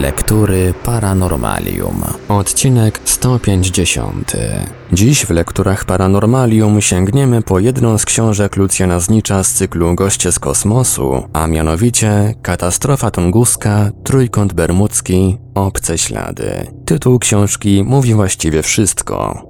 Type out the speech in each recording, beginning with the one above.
Lektury Paranormalium. Odcinek 150. Dziś w lekturach Paranormalium sięgniemy po jedną z książek Lucjana Znicza z cyklu Goście z kosmosu, a mianowicie Katastrofa tunguska, Trójkąt Bermudzki, Obce ślady. Tytuł książki mówi właściwie wszystko.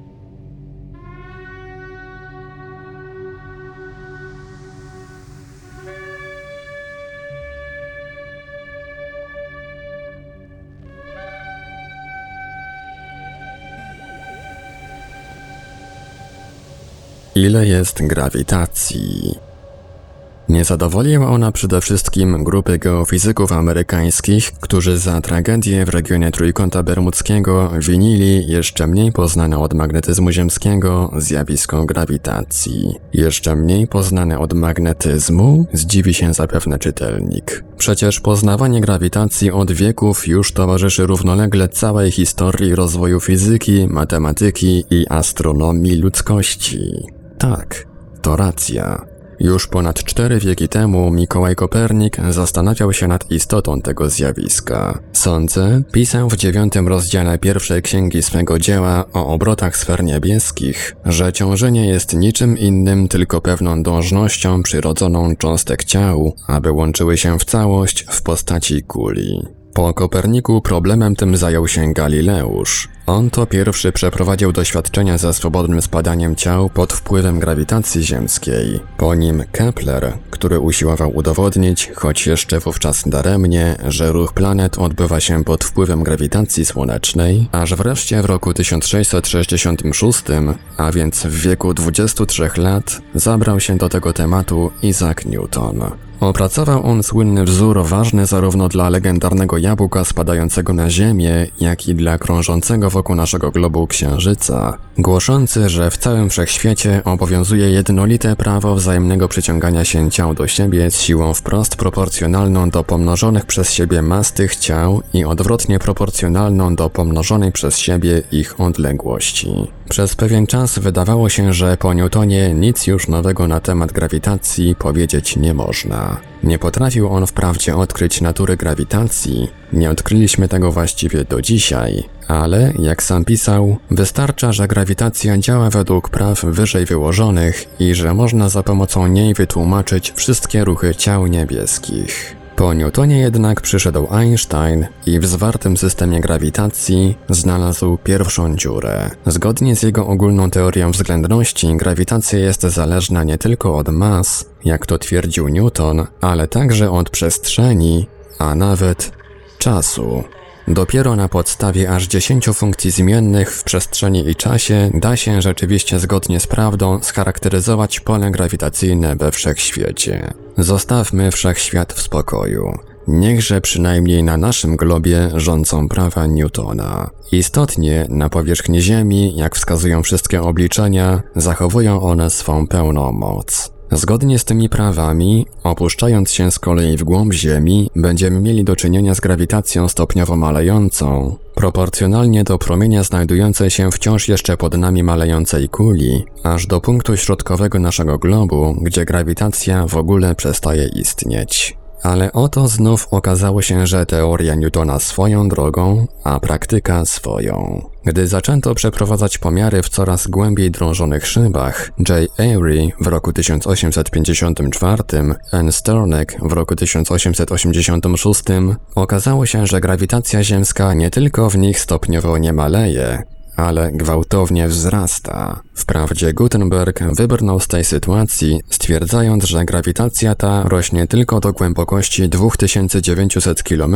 Ile jest grawitacji? Nie zadowoliła ona przede wszystkim grupy geofizyków amerykańskich, którzy za tragedię w regionie Trójkąta Bermudzkiego winili jeszcze mniej poznane od magnetyzmu ziemskiego zjawisko grawitacji. Jeszcze mniej poznane od magnetyzmu? Zdziwi się zapewne czytelnik. Przecież poznawanie grawitacji od wieków już towarzyszy równolegle całej historii rozwoju fizyki, matematyki i astronomii ludzkości. Tak, to racja. Już ponad cztery wieki temu Mikołaj Kopernik zastanawiał się nad istotą tego zjawiska. Sądzę, pisał w dziewiątym rozdziale pierwszej księgi swego dzieła o obrotach sfer niebieskich, że ciążenie jest niczym innym tylko pewną dążnością przyrodzoną cząstek ciał, aby łączyły się w całość w postaci kuli. Po Koperniku problemem tym zajął się Galileusz. On to pierwszy przeprowadził doświadczenia ze swobodnym spadaniem ciał pod wpływem grawitacji ziemskiej. Po nim Kepler, który usiłował udowodnić, choć jeszcze wówczas daremnie, że ruch planet odbywa się pod wpływem grawitacji słonecznej, aż wreszcie w roku 1666, a więc w wieku 23 lat, zabrał się do tego tematu Isaac Newton. Opracował on słynny wzór ważny zarówno dla legendarnego jabłka spadającego na Ziemię, jak i dla krążącego wokół naszego globu Księżyca, głoszący, że w całym wszechświecie obowiązuje jednolite prawo wzajemnego przyciągania się ciał do siebie z siłą wprost proporcjonalną do pomnożonych przez siebie mas tych ciał i odwrotnie proporcjonalną do pomnożonej przez siebie ich odległości. Przez pewien czas wydawało się, że po Newtonie nic już nowego na temat grawitacji powiedzieć nie można. Nie potrafił on wprawdzie odkryć natury grawitacji, nie odkryliśmy tego właściwie do dzisiaj, ale, jak sam pisał, wystarcza, że grawitacja działa według praw wyżej wyłożonych i że można za pomocą niej wytłumaczyć wszystkie ruchy ciał niebieskich. Po Newtonie jednak przyszedł Einstein i w zwartym systemie grawitacji znalazł pierwszą dziurę. Zgodnie z jego ogólną teorią względności, grawitacja jest zależna nie tylko od mas, jak to twierdził Newton, ale także od przestrzeni, a nawet czasu. Dopiero na podstawie aż 10 funkcji zmiennych w przestrzeni i czasie da się rzeczywiście zgodnie z prawdą scharakteryzować pole grawitacyjne we wszechświecie. Zostawmy wszechświat w spokoju. Niechże przynajmniej na naszym globie rządzą prawa Newtona. Istotnie na powierzchni Ziemi, jak wskazują wszystkie obliczenia, zachowują one swą pełną moc. Zgodnie z tymi prawami, opuszczając się z kolei w głąb Ziemi, będziemy mieli do czynienia z grawitacją stopniowo malejącą, proporcjonalnie do promienia znajdującej się wciąż jeszcze pod nami malejącej kuli, aż do punktu środkowego naszego globu, gdzie grawitacja w ogóle przestaje istnieć. Ale oto znów okazało się, że teoria Newtona swoją drogą, a praktyka swoją. Gdy zaczęto przeprowadzać pomiary w coraz głębiej drążonych szybach, J. Airy w roku 1854, N. Sternek w roku 1886, okazało się, że grawitacja ziemska nie tylko w nich stopniowo nie maleje, ale gwałtownie wzrasta. Wprawdzie Gutenberg wybrnął z tej sytuacji, stwierdzając, że grawitacja ta rośnie tylko do głębokości 2900 km,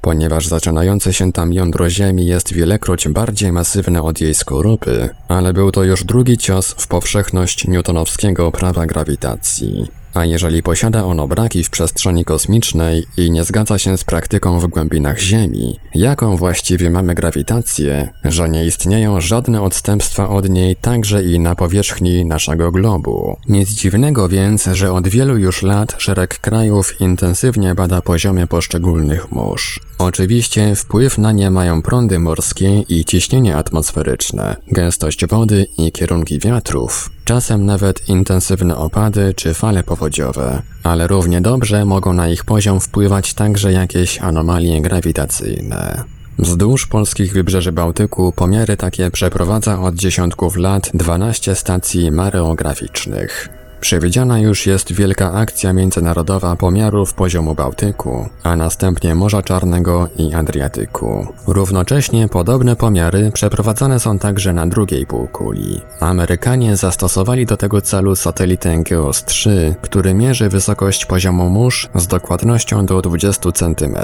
ponieważ zaczynające się tam jądro Ziemi jest wielekroć bardziej masywne od jej skorupy, ale był to już drugi cios w powszechność newtonowskiego prawa grawitacji. A jeżeli posiada ono braki w przestrzeni kosmicznej i nie zgadza się z praktyką w głębinach Ziemi, jaką właściwie mamy grawitację, że nie istnieją żadne odstępstwa od niej także i na powierzchni naszego globu. Nic dziwnego więc, że od wielu już lat szereg krajów intensywnie bada poziomy poszczególnych mórz. Oczywiście wpływ na nie mają prądy morskie i ciśnienie atmosferyczne, gęstość wody i kierunki wiatrów, czasem nawet intensywne opady czy fale powodziowe, ale równie dobrze mogą na ich poziom wpływać także jakieś anomalie grawitacyjne. Wzdłuż polskich wybrzeży Bałtyku pomiary takie przeprowadza od dziesiątków lat 12 stacji mareograficznych. Przewidziana już jest wielka akcja międzynarodowa pomiarów poziomu Bałtyku, a następnie Morza Czarnego i Adriatyku. Równocześnie podobne pomiary przeprowadzane są także na drugiej półkuli. Amerykanie zastosowali do tego celu satelitę GEOS-3, który mierzy wysokość poziomu mórz z dokładnością do 20 cm.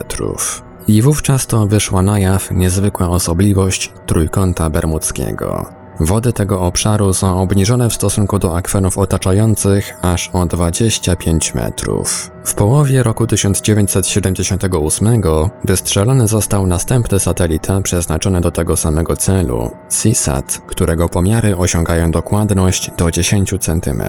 I wówczas to wyszła na jaw niezwykła osobliwość trójkąta bermudzkiego. Wody tego obszaru są obniżone w stosunku do akwenów otaczających aż o 25 metrów. W połowie roku 1978 wystrzelony został następny satelita przeznaczony do tego samego celu, CSAT, którego pomiary osiągają dokładność do 10 cm.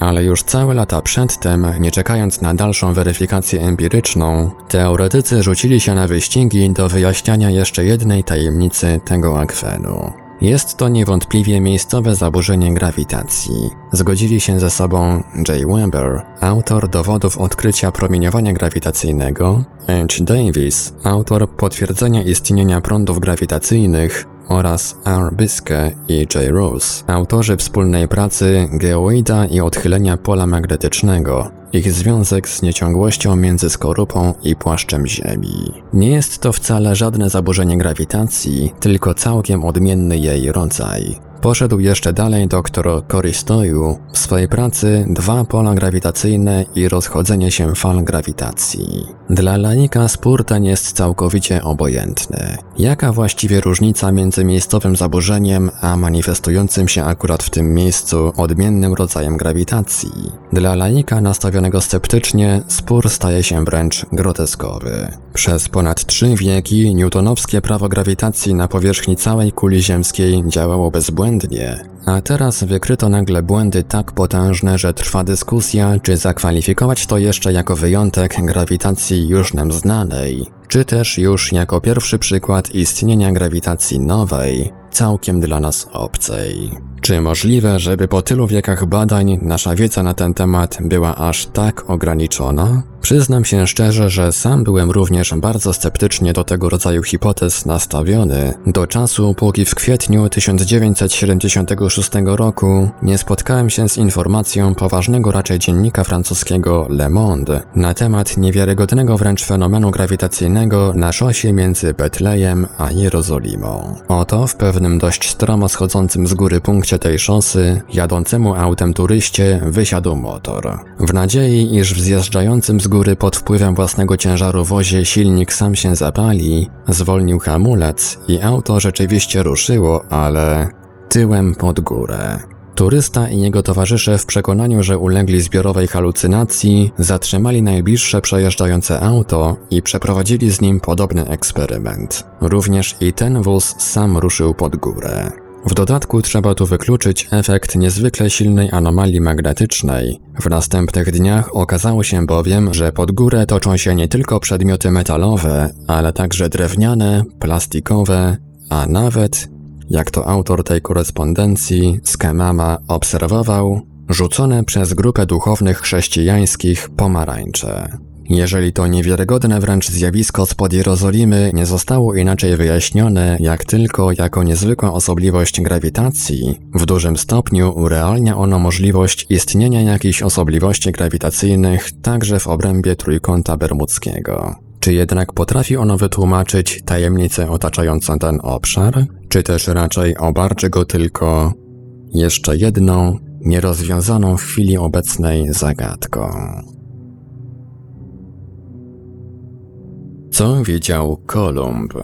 Ale już całe lata przedtem, nie czekając na dalszą weryfikację empiryczną, teoretycy rzucili się na wyścigi do wyjaśniania jeszcze jednej tajemnicy tego akwenu. Jest to niewątpliwie miejscowe zaburzenie grawitacji. Zgodzili się ze sobą J. Weber, autor dowodów odkrycia promieniowania grawitacyjnego, H. Davis, autor potwierdzenia istnienia prądów grawitacyjnych oraz R. Biske i J. Rose, autorzy wspólnej pracy Geoida i odchylenia pola magnetycznego, ich związek z nieciągłością między skorupą i płaszczem Ziemi. Nie jest to wcale żadne zaburzenie grawitacji, tylko całkiem odmienny jej rodzaj. Poszedł jeszcze dalej doktor Koristoju w swojej pracy Dwa pola grawitacyjne i rozchodzenie się fal grawitacji. Dla laika spór ten jest całkowicie obojętny. Jaka właściwie różnica między miejscowym zaburzeniem a manifestującym się akurat w tym miejscu odmiennym rodzajem grawitacji? Dla laika nastawionego sceptycznie spór staje się wręcz groteskowy. Przez ponad trzy wieki newtonowskie prawo grawitacji na powierzchni całej kuli ziemskiej działało bezbłędnie, błędnie a teraz wykryto nagle błędy tak potężne, że trwa dyskusja, czy zakwalifikować to jeszcze jako wyjątek grawitacji już nam znanej, czy też już jako pierwszy przykład istnienia grawitacji nowej, całkiem dla nas obcej. Czy możliwe, żeby po tylu wiekach badań nasza wiedza na ten temat była aż tak ograniczona? Przyznam się szczerze, że sam byłem również bardzo sceptycznie do tego rodzaju hipotez nastawiony, do czasu póki w kwietniu 1976 roku nie spotkałem się z informacją poważnego raczej dziennika francuskiego Le Monde na temat niewiarygodnego wręcz fenomenu grawitacyjnego na szosie między Betlejem a Jerozolimą. Oto w pewnym dość stromo schodzącym z góry punkcie tej szosy, jadącemu autem turyście wysiadł motor. W nadziei, iż w zjeżdżającym z góry pod wpływem własnego ciężaru wozie silnik sam się zapali, zwolnił hamulec i auto rzeczywiście ruszyło, ale tyłem pod górę. Turysta i jego towarzysze w przekonaniu, że ulegli zbiorowej halucynacji, zatrzymali najbliższe przejeżdżające auto i przeprowadzili z nim podobny eksperyment. Również i ten wóz sam ruszył pod górę. W dodatku trzeba tu wykluczyć efekt niezwykle silnej anomalii magnetycznej. W następnych dniach okazało się bowiem, że pod górę toczą się nie tylko przedmioty metalowe, ale także drewniane, plastikowe, a nawet, jak to autor tej korespondencji, Skemama obserwował, rzucone przez grupę duchownych chrześcijańskich pomarańcze. Jeżeli to niewiarygodne wręcz zjawisko spod Jerozolimy nie zostało inaczej wyjaśnione, jak tylko jako niezwykła osobliwość grawitacji, w dużym stopniu urealnia ono możliwość istnienia jakichś osobliwości grawitacyjnych także w obrębie trójkąta bermudzkiego. Czy jednak potrafi ono wytłumaczyć tajemnicę otaczającą ten obszar? Czy też raczej obarczy go tylko jeszcze jedną, nierozwiązaną w chwili obecnej zagadką? Co wiedział Kolumb?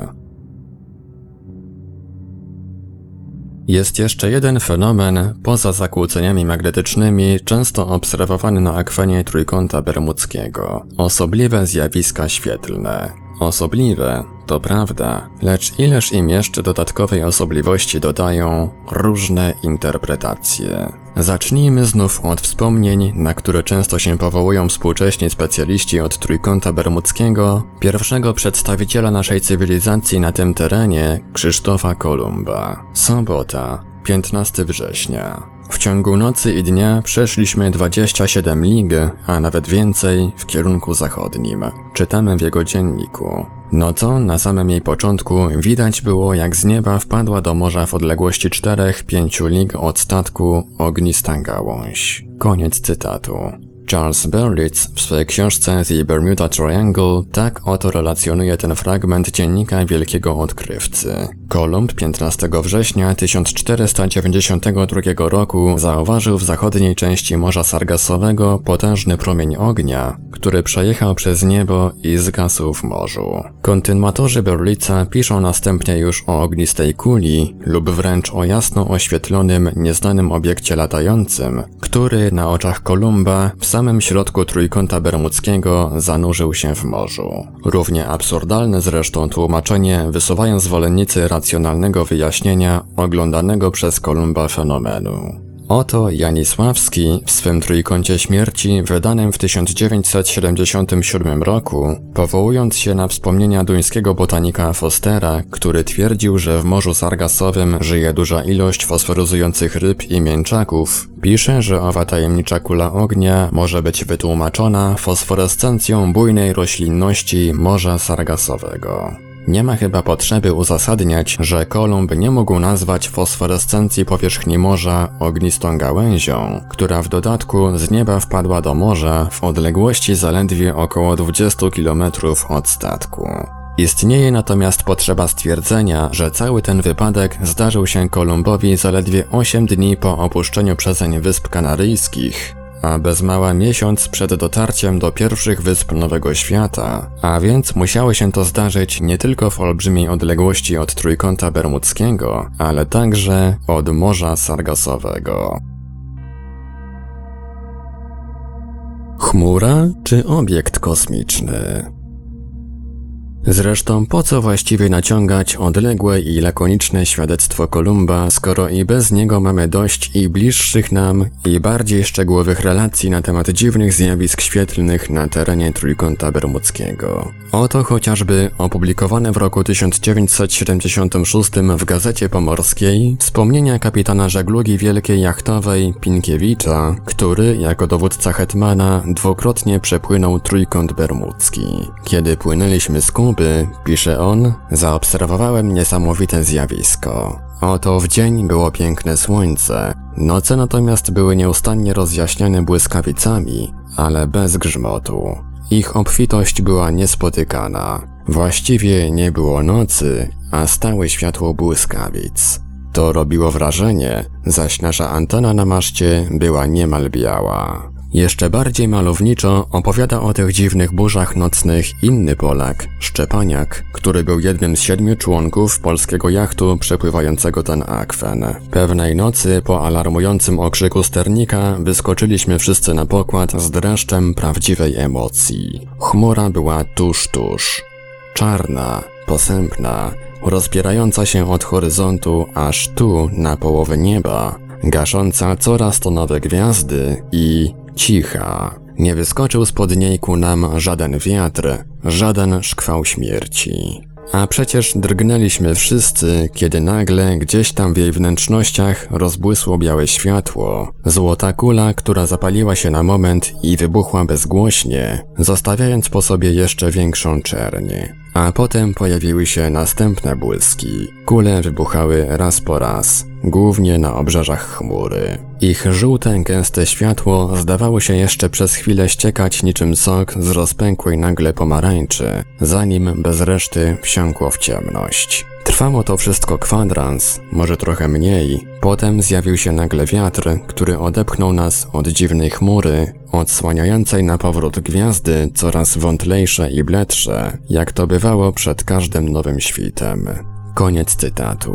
Jest jeszcze jeden fenomen, poza zakłóceniami magnetycznymi, często obserwowany na akwenie trójkąta bermudzkiego. Osobliwe zjawiska świetlne. Osobliwe, to prawda, lecz ileż im jeszcze dodatkowej osobliwości dodają różne interpretacje. Zacznijmy znów od wspomnień, na które często się powołują współcześni specjaliści od Trójkąta Bermudzkiego, pierwszego przedstawiciela naszej cywilizacji na tym terenie, Krzysztofa Kolumba. Sobota, 15 września. W ciągu nocy i dnia przeszliśmy 27 lig, a nawet więcej, w kierunku zachodnim. Czytamy w jego dzienniku. Nocą, na samym jej początku, widać było jak z nieba wpadła do morza w odległości 4-5 lig od statku ognista gałąź. Koniec cytatu. Charles Berlitz w swojej książce The Bermuda Triangle tak oto relacjonuje ten fragment dziennika wielkiego odkrywcy. Kolumb 15 września 1492 roku zauważył w zachodniej części Morza Sargasowego potężny promień ognia, który przejechał przez niebo i zgasł w morzu. Kontynuatorzy Berlitza piszą następnie już o ognistej kuli lub wręcz o jasno oświetlonym, nieznanym obiekcie latającym, który na oczach Kolumba w samym środku trójkąta bermudzkiego zanurzył się w morzu. Równie absurdalne zresztą tłumaczenie wysuwają zwolennicy racjonalnego wyjaśnienia oglądanego przez Kolumba fenomenu. Oto Janisławski w swym Trójkącie Śmierci wydanym w 1977 roku, powołując się na wspomnienia duńskiego botanika Fostera, który twierdził, że w Morzu Sargasowym żyje duża ilość fosforyzujących ryb i mięczaków, pisze, że owa tajemnicza kula ognia może być wytłumaczona fosforescencją bujnej roślinności Morza Sargasowego. Nie ma chyba potrzeby uzasadniać, że Kolumb nie mógł nazwać fosforescencji powierzchni morza ognistą gałęzią, która w dodatku z nieba wpadła do morza w odległości zaledwie około 20 km od statku. Istnieje natomiast potrzeba stwierdzenia, że cały ten wypadek zdarzył się Kolumbowi zaledwie 8 dni po opuszczeniu przezeń Wysp Kanaryjskich, a bez mała miesiąc przed dotarciem do pierwszych wysp Nowego Świata, a więc musiało się to zdarzyć nie tylko w olbrzymiej odległości od Trójkąta Bermudzkiego, ale także od Morza Sargasowego. Chmura czy obiekt kosmiczny? Zresztą po co właściwie naciągać odległe i lakoniczne świadectwo Kolumba, skoro i bez niego mamy dość i bliższych nam, i bardziej szczegółowych relacji na temat dziwnych zjawisk świetlnych na terenie Trójkąta Bermudzkiego. Oto chociażby opublikowane w roku 1976 w Gazecie Pomorskiej wspomnienia kapitana żeglugi wielkiej jachtowej Pinkiewicza, który jako dowódca Hetmana dwukrotnie przepłynął Trójkąt Bermudzki. Kiedy płynęliśmy z Kuby, pisze on, zaobserwowałem niesamowite zjawisko. Oto w dzień było piękne słońce, noce natomiast były nieustannie rozjaśniane błyskawicami, ale bez grzmotu. Ich obfitość była niespotykana. Właściwie nie było nocy, a stałe światło błyskawic. To robiło wrażenie, zaś nasza antena na maszcie była niemal biała. Jeszcze bardziej malowniczo opowiada o tych dziwnych burzach nocnych inny Polak, Szczepaniak, który był jednym z siedmiu członków polskiego jachtu przepływającego ten akwen. Pewnej nocy po alarmującym okrzyku sternika wyskoczyliśmy wszyscy na pokład z dreszczem prawdziwej emocji. Chmura była tuż, tuż. Czarna, posępna, rozpierająca się od horyzontu aż tu na połowę nieba, gasząca coraz to nowe gwiazdy i cicha. Nie wyskoczył spod niej ku nam żaden wiatr, żaden szkwał śmierci. A przecież drgnęliśmy wszyscy, kiedy nagle gdzieś tam w jej wnętrznościach rozbłysło białe światło. Złota kula, która zapaliła się na moment i wybuchła bezgłośnie, zostawiając po sobie jeszcze większą czernię. A potem pojawiły się następne błyski. Kule wybuchały raz po raz, głównie na obrzeżach chmury. Ich żółte, gęste światło zdawało się jeszcze przez chwilę ściekać niczym sok z rozpękłej nagle pomarańczy, zanim bez reszty wsiąkło w ciemność. Trwało to wszystko kwadrans, może trochę mniej. Potem zjawił się nagle wiatr, który odepchnął nas od dziwnej chmury, odsłaniającej na powrót gwiazdy coraz wątlejsze i bledsze, jak to bywało przed każdym nowym świtem. Koniec cytatu.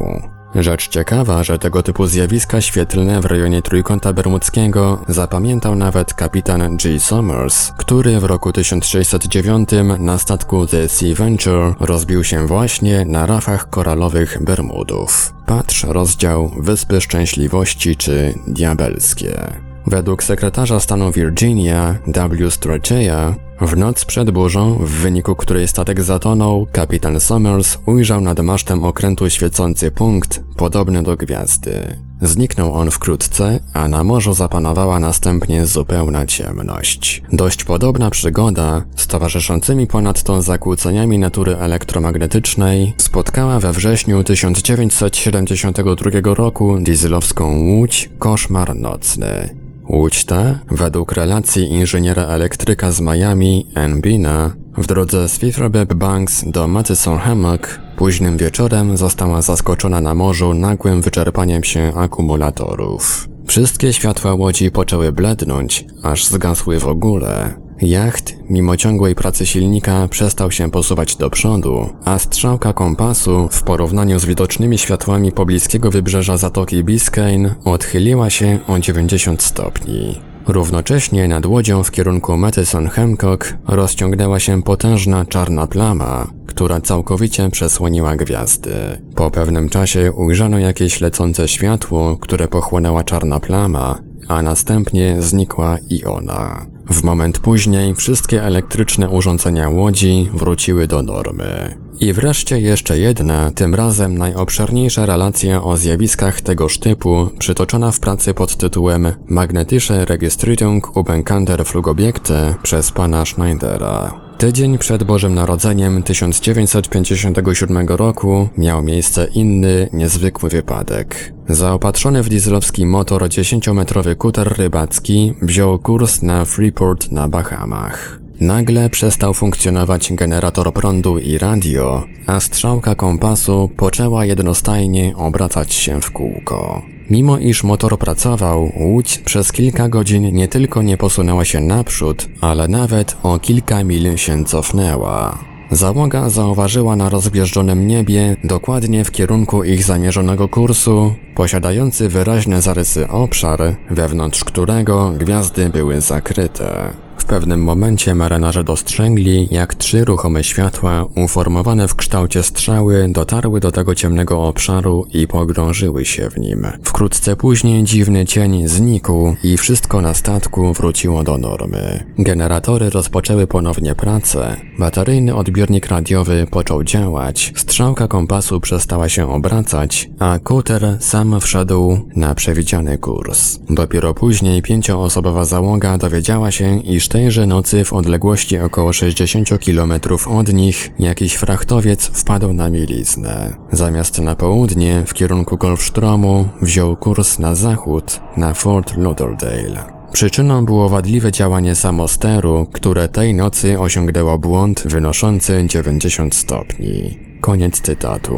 Rzecz ciekawa, że tego typu zjawiska świetlne w rejonie Trójkąta Bermudzkiego zapamiętał nawet kapitan G. Somers, który w roku 1609 na statku The Sea Venture rozbił się właśnie na rafach koralowych Bermudów. Patrz rozdział Wyspy Szczęśliwości czy Diabelskie. Według sekretarza stanu Virginia W. Strachey'a w noc przed burzą, w wyniku której statek zatonął, kapitan Somers ujrzał nad masztem okrętu świecący punkt podobny do gwiazdy. Zniknął on wkrótce, a na morzu zapanowała następnie zupełna ciemność. Dość podobna przygoda, z towarzyszącymi ponadto zakłóceniami natury elektromagnetycznej, spotkała we wrześniu 1972 roku dieselowską łódź Koszmar Nocny. Łódź ta, według relacji inżyniera elektryka z Miami, Enbina, w drodze z Fifrebeb Banks do Matyson Hammock, późnym wieczorem została zaskoczona na morzu nagłym wyczerpaniem się akumulatorów. Wszystkie światła łodzi poczęły blednąć, aż zgasły w ogóle. Jacht, mimo ciągłej pracy silnika, przestał się posuwać do przodu, a strzałka kompasu, w porównaniu z widocznymi światłami pobliskiego wybrzeża Zatoki Biscayne, odchyliła się o 90 stopni. Równocześnie nad łodzią w kierunku Madison Hancock rozciągnęła się potężna czarna plama, która całkowicie przesłoniła gwiazdy. Po pewnym czasie ujrzano jakieś lecące światło, które pochłonęła czarna plama, a następnie znikła i ona. W moment później wszystkie elektryczne urządzenia łodzi wróciły do normy. I wreszcie jeszcze jedna, tym razem najobszerniejsza relacja o zjawiskach tegoż typu, przytoczona w pracy pod tytułem Magnetische Registrierung Ubekannter Flugobjekte przez pana Schneidera. Tydzień przed Bożym Narodzeniem 1957 roku miał miejsce inny, niezwykły wypadek. Zaopatrzony w dieselowski motor 10-metrowy kuter rybacki wziął kurs na Freeport na Bahamach. Nagle przestał funkcjonować generator prądu i radio, a strzałka kompasu poczęła jednostajnie obracać się w kółko. Mimo iż motor pracował, łódź przez kilka godzin nie tylko nie posunęła się naprzód, ale nawet o kilka mil się cofnęła. Załoga zauważyła na rozbieżdżonym niebie, dokładnie w kierunku ich zamierzonego kursu, posiadający wyraźne zarysy obszar, wewnątrz którego gwiazdy były zakryte pewnym momencie marynarze dostrzegli, jak trzy ruchome światła, uformowane w kształcie strzały, dotarły do tego ciemnego obszaru i pogrążyły się w nim. Wkrótce później dziwny cień znikł i wszystko na statku wróciło do normy. Generatory rozpoczęły ponownie pracę, bateryjny odbiornik radiowy począł działać, strzałka kompasu przestała się obracać, a kuter sam wszedł na przewidziany kurs. Dopiero później pięcioosobowa załoga dowiedziała się, iż te tejże nocy w odległości około 60 km od nich jakiś frachtowiec wpadł na mieliznę. Zamiast na południe, w kierunku Golfstromu, wziął kurs na zachód, na Fort Lauderdale. Przyczyną było wadliwe działanie samosteru, które tej nocy osiągnęło błąd wynoszący 90 stopni. Koniec cytatu.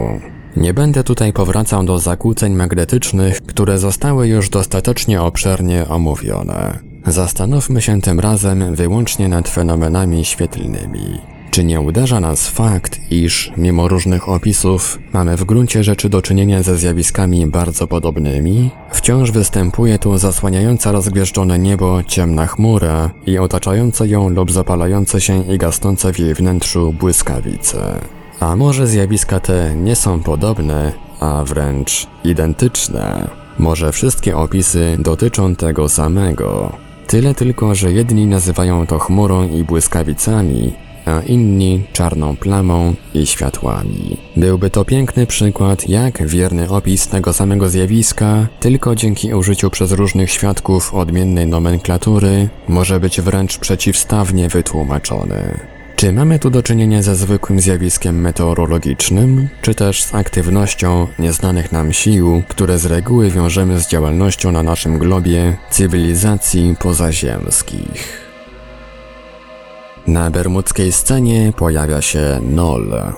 Nie będę tutaj powracał do zakłóceń magnetycznych, które zostały już dostatecznie obszernie omówione. Zastanówmy się tym razem wyłącznie nad fenomenami świetlnymi. Czy nie uderza nas fakt, iż, mimo różnych opisów, mamy w gruncie rzeczy do czynienia ze zjawiskami bardzo podobnymi? Wciąż występuje tu zasłaniająca rozgwieżdżone niebo ciemna chmura i otaczające ją lub zapalające się i gasnące w jej wnętrzu błyskawice. A może zjawiska te nie są podobne, a wręcz identyczne? Może wszystkie opisy dotyczą tego samego? Tyle tylko, że jedni nazywają to chmurą i błyskawicami, a inni czarną plamą i światłami. Byłby to piękny przykład, jak wierny opis tego samego zjawiska, tylko dzięki użyciu przez różnych świadków odmiennej nomenklatury, może być wręcz przeciwstawnie wytłumaczony. Czy mamy tu do czynienia ze zwykłym zjawiskiem meteorologicznym, czy też z aktywnością nieznanych nam sił, które z reguły wiążemy z działalnością na naszym globie cywilizacji pozaziemskich? Na bermudzkiej scenie pojawia się Nol.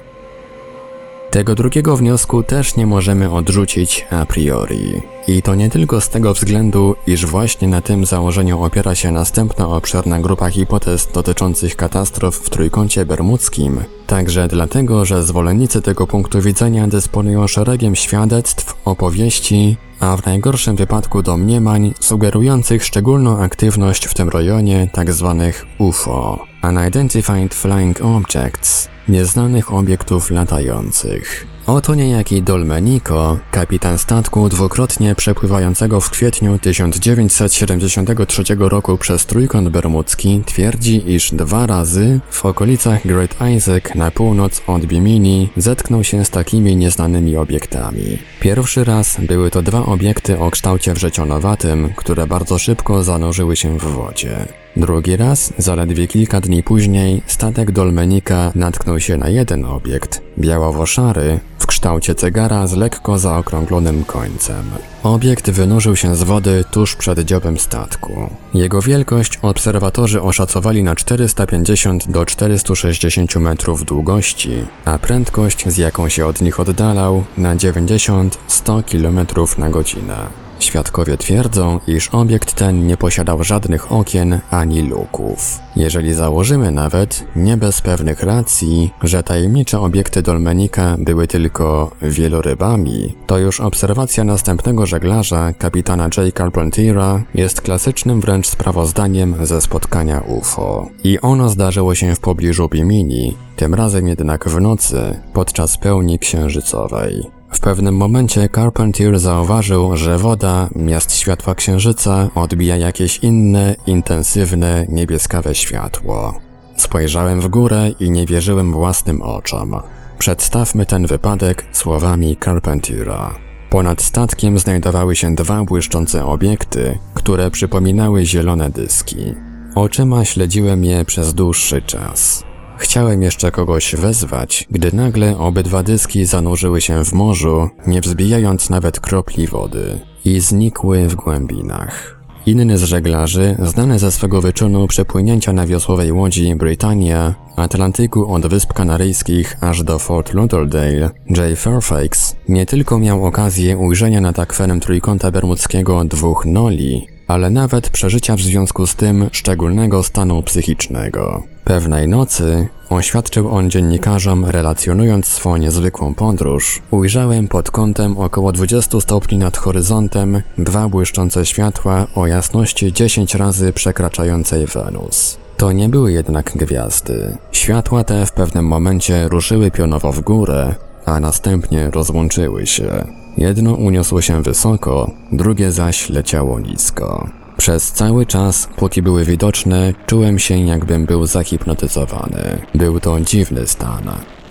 Tego drugiego wniosku też nie możemy odrzucić a priori. I to nie tylko z tego względu, iż właśnie na tym założeniu opiera się następna obszerna grupa hipotez dotyczących katastrof w Trójkącie Bermudzkim, także dlatego, że zwolennicy tego punktu widzenia dysponują szeregiem świadectw, opowieści, a w najgorszym wypadku domniemań sugerujących szczególną aktywność w tym rejonie tzw. Tak UFO Unidentified Flying Objects nieznanych obiektów latających. Oto niejaki Dolmenico, kapitan statku dwukrotnie przepływającego w kwietniu 1973 roku przez Trójkąt Bermudzki twierdzi, iż dwa razy w okolicach Great Isaac na północ od Bimini zetknął się z takimi nieznanymi obiektami. Pierwszy raz były to dwa obiekty o kształcie wrzecionowatym, które bardzo szybko zanurzyły się w wodzie. Drugi raz, zaledwie kilka dni później, statek Dolmenika natknął się na jeden obiekt, białowo-szary, w kształcie cygara z lekko zaokrąglonym końcem. Obiekt wynurzył się z wody tuż przed dziobem statku. Jego wielkość obserwatorzy oszacowali na 450 do 460 metrów długości, a prędkość, z jaką się od nich oddalał, na 90-100 km na godzinę. Świadkowie twierdzą, iż obiekt ten nie posiadał żadnych okien ani luków. Jeżeli założymy nawet, nie bez pewnych racji, że tajemnicze obiekty Dolmenika były tylko wielorybami, to już obserwacja następnego żeglarza, kapitana J. Carpentiera, jest klasycznym wręcz sprawozdaniem ze spotkania UFO. I ono zdarzyło się w pobliżu Bimini, tym razem jednak w nocy, podczas pełni księżycowej. W pewnym momencie Carpentier zauważył, że woda miast światła księżyca odbija jakieś inne, intensywne, niebieskawe światło. Spojrzałem w górę i nie wierzyłem własnym oczom. Przedstawmy ten wypadek słowami Carpentiera. Ponad statkiem znajdowały się dwa błyszczące obiekty, które przypominały zielone dyski. Oczyma śledziłem je przez dłuższy czas. Chciałem jeszcze kogoś wezwać, gdy nagle obydwa dyski zanurzyły się w morzu, nie wzbijając nawet kropli wody, i znikły w głębinach. Inny z żeglarzy, znany ze swego wyczynu przepłynięcia na wiosłowej łodzi Britannia Atlantyku od Wysp Kanaryjskich aż do Fort Lauderdale, Jay Fairfax, nie tylko miał okazję ujrzenia nad akwenem Trójkąta Bermudzkiego dwóch noli, ale nawet przeżycia w związku z tym szczególnego stanu psychicznego. Pewnej nocy, oświadczył on dziennikarzom relacjonując swą niezwykłą podróż, ujrzałem pod kątem około 20 stopni nad horyzontem dwa błyszczące światła o jasności 10 razy przekraczającej Wenus. To nie były jednak gwiazdy. Światła te w pewnym momencie ruszyły pionowo w górę, a następnie rozłączyły się. Jedno uniosło się wysoko, drugie zaś leciało nisko. Przez cały czas, póki były widoczne, czułem się jakbym był zahipnotyzowany. Był to dziwny stan.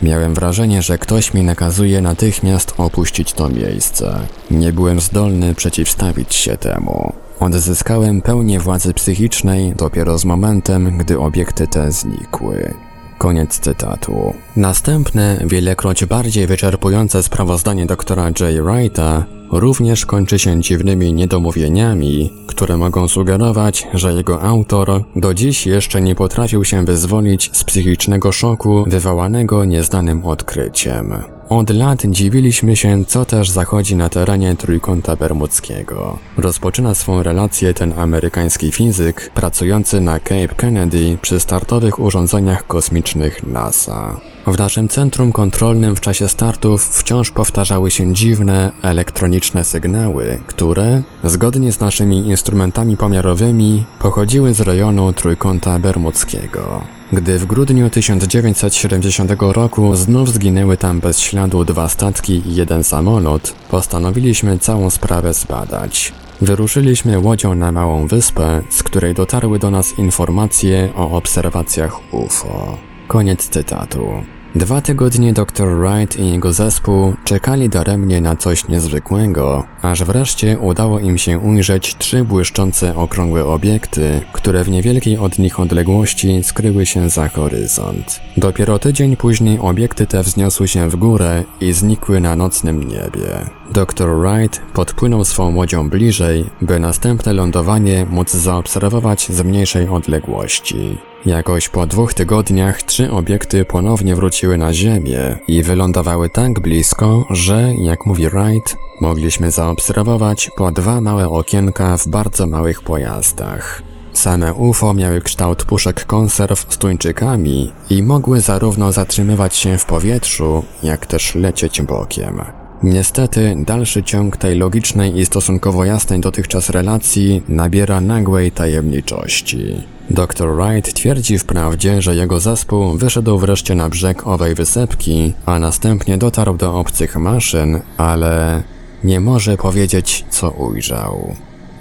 Miałem wrażenie, że ktoś mi nakazuje natychmiast opuścić to miejsce. Nie byłem zdolny przeciwstawić się temu. Odzyskałem pełnię władzy psychicznej dopiero z momentem, gdy obiekty te znikły. Koniec cytatu. Następne, wielekroć bardziej wyczerpujące sprawozdanie doktora J. Wrighta również kończy się dziwnymi niedomówieniami, które mogą sugerować, że jego autor do dziś jeszcze nie potrafił się wyzwolić z psychicznego szoku wywołanego nieznanym odkryciem. Od lat dziwiliśmy się, co też zachodzi na terenie Trójkąta Bermudzkiego. Rozpoczyna swą relację ten amerykański fizyk pracujący na Cape Kennedy przy startowych urządzeniach kosmicznych NASA. W naszym centrum kontrolnym w czasie startów wciąż powtarzały się dziwne, elektroniczne sygnały, które, zgodnie z naszymi instrumentami pomiarowymi, pochodziły z rejonu Trójkąta Bermudzkiego. Gdy w grudniu 1970 roku znów zginęły tam bez śladu dwa statki i jeden samolot, postanowiliśmy całą sprawę zbadać. Wyruszyliśmy łodzią na małą wyspę, z której dotarły do nas informacje o obserwacjach UFO. Koniec cytatu. Dwa tygodnie dr Wright i jego zespół czekali daremnie na coś niezwykłego, aż wreszcie udało im się ujrzeć trzy błyszczące okrągłe obiekty, które w niewielkiej od nich odległości skryły się za horyzont. Dopiero tydzień później obiekty te wzniosły się w górę i znikły na nocnym niebie. Dr Wright podpłynął swą łodzią bliżej, by następne lądowanie móc zaobserwować z mniejszej odległości. Jakoś po dwóch tygodniach trzy obiekty ponownie wróciły na Ziemię i wylądowały tak blisko, że, jak mówi Wright, mogliśmy zaobserwować po dwa małe okienka w bardzo małych pojazdach. Same UFO miały kształt puszek konserw z tuńczykami i mogły zarówno zatrzymywać się w powietrzu, jak też lecieć bokiem. Niestety, dalszy ciąg tej logicznej i stosunkowo jasnej dotychczas relacji nabiera nagłej tajemniczości. Dr. Wright twierdzi wprawdzie, że jego zespół wyszedł wreszcie na brzeg owej wysepki, a następnie dotarł do obcych maszyn, ale nie może powiedzieć, co ujrzał.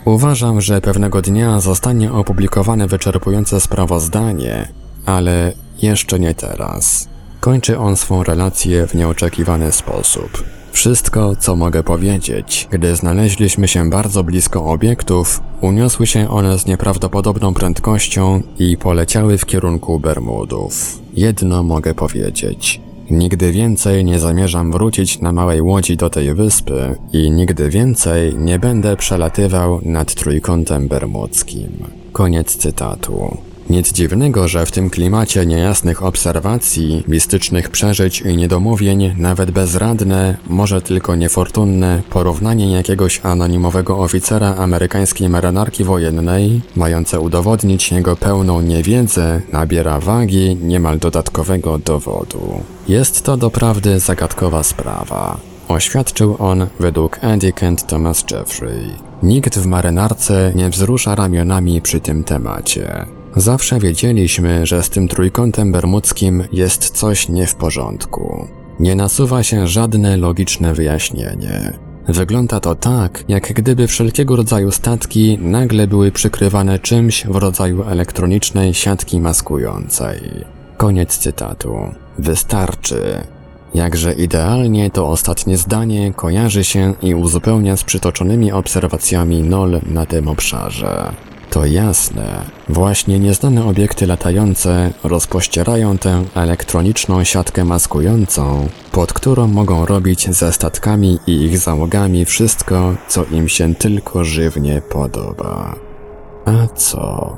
Uważam, że pewnego dnia zostanie opublikowane wyczerpujące sprawozdanie, ale jeszcze nie teraz. Kończy on swą relację w nieoczekiwany sposób. Wszystko, co mogę powiedzieć, gdy znaleźliśmy się bardzo blisko obiektów, uniosły się one z nieprawdopodobną prędkością i poleciały w kierunku Bermudów. Jedno mogę powiedzieć. Nigdy więcej nie zamierzam wrócić na małej łodzi do tej wyspy i nigdy więcej nie będę przelatywał nad trójkątem bermudzkim. Koniec cytatu. Nic dziwnego, że w tym klimacie niejasnych obserwacji, mistycznych przeżyć i niedomówień, nawet bezradne, może tylko niefortunne porównanie jakiegoś anonimowego oficera amerykańskiej marynarki wojennej, mające udowodnić jego pełną niewiedzę, nabiera wagi niemal dodatkowego dowodu. Jest to doprawdy zagadkowa sprawa. Oświadczył on według Andy Kent Thomas Jeffrey. Nikt w marynarce nie wzrusza ramionami przy tym temacie. Zawsze wiedzieliśmy, że z tym trójkątem bermudzkim jest coś nie w porządku. Nie nasuwa się żadne logiczne wyjaśnienie. Wygląda to tak, jak gdyby wszelkiego rodzaju statki nagle były przykrywane czymś w rodzaju elektronicznej siatki maskującej. Koniec cytatu. Wystarczy. Jakże idealnie to ostatnie zdanie kojarzy się i uzupełnia z przytoczonymi obserwacjami NOL na tym obszarze. To jasne. Właśnie nieznane obiekty latające rozpościerają tę elektroniczną siatkę maskującą, pod którą mogą robić ze statkami i ich załogami wszystko, co im się tylko żywnie podoba. A co?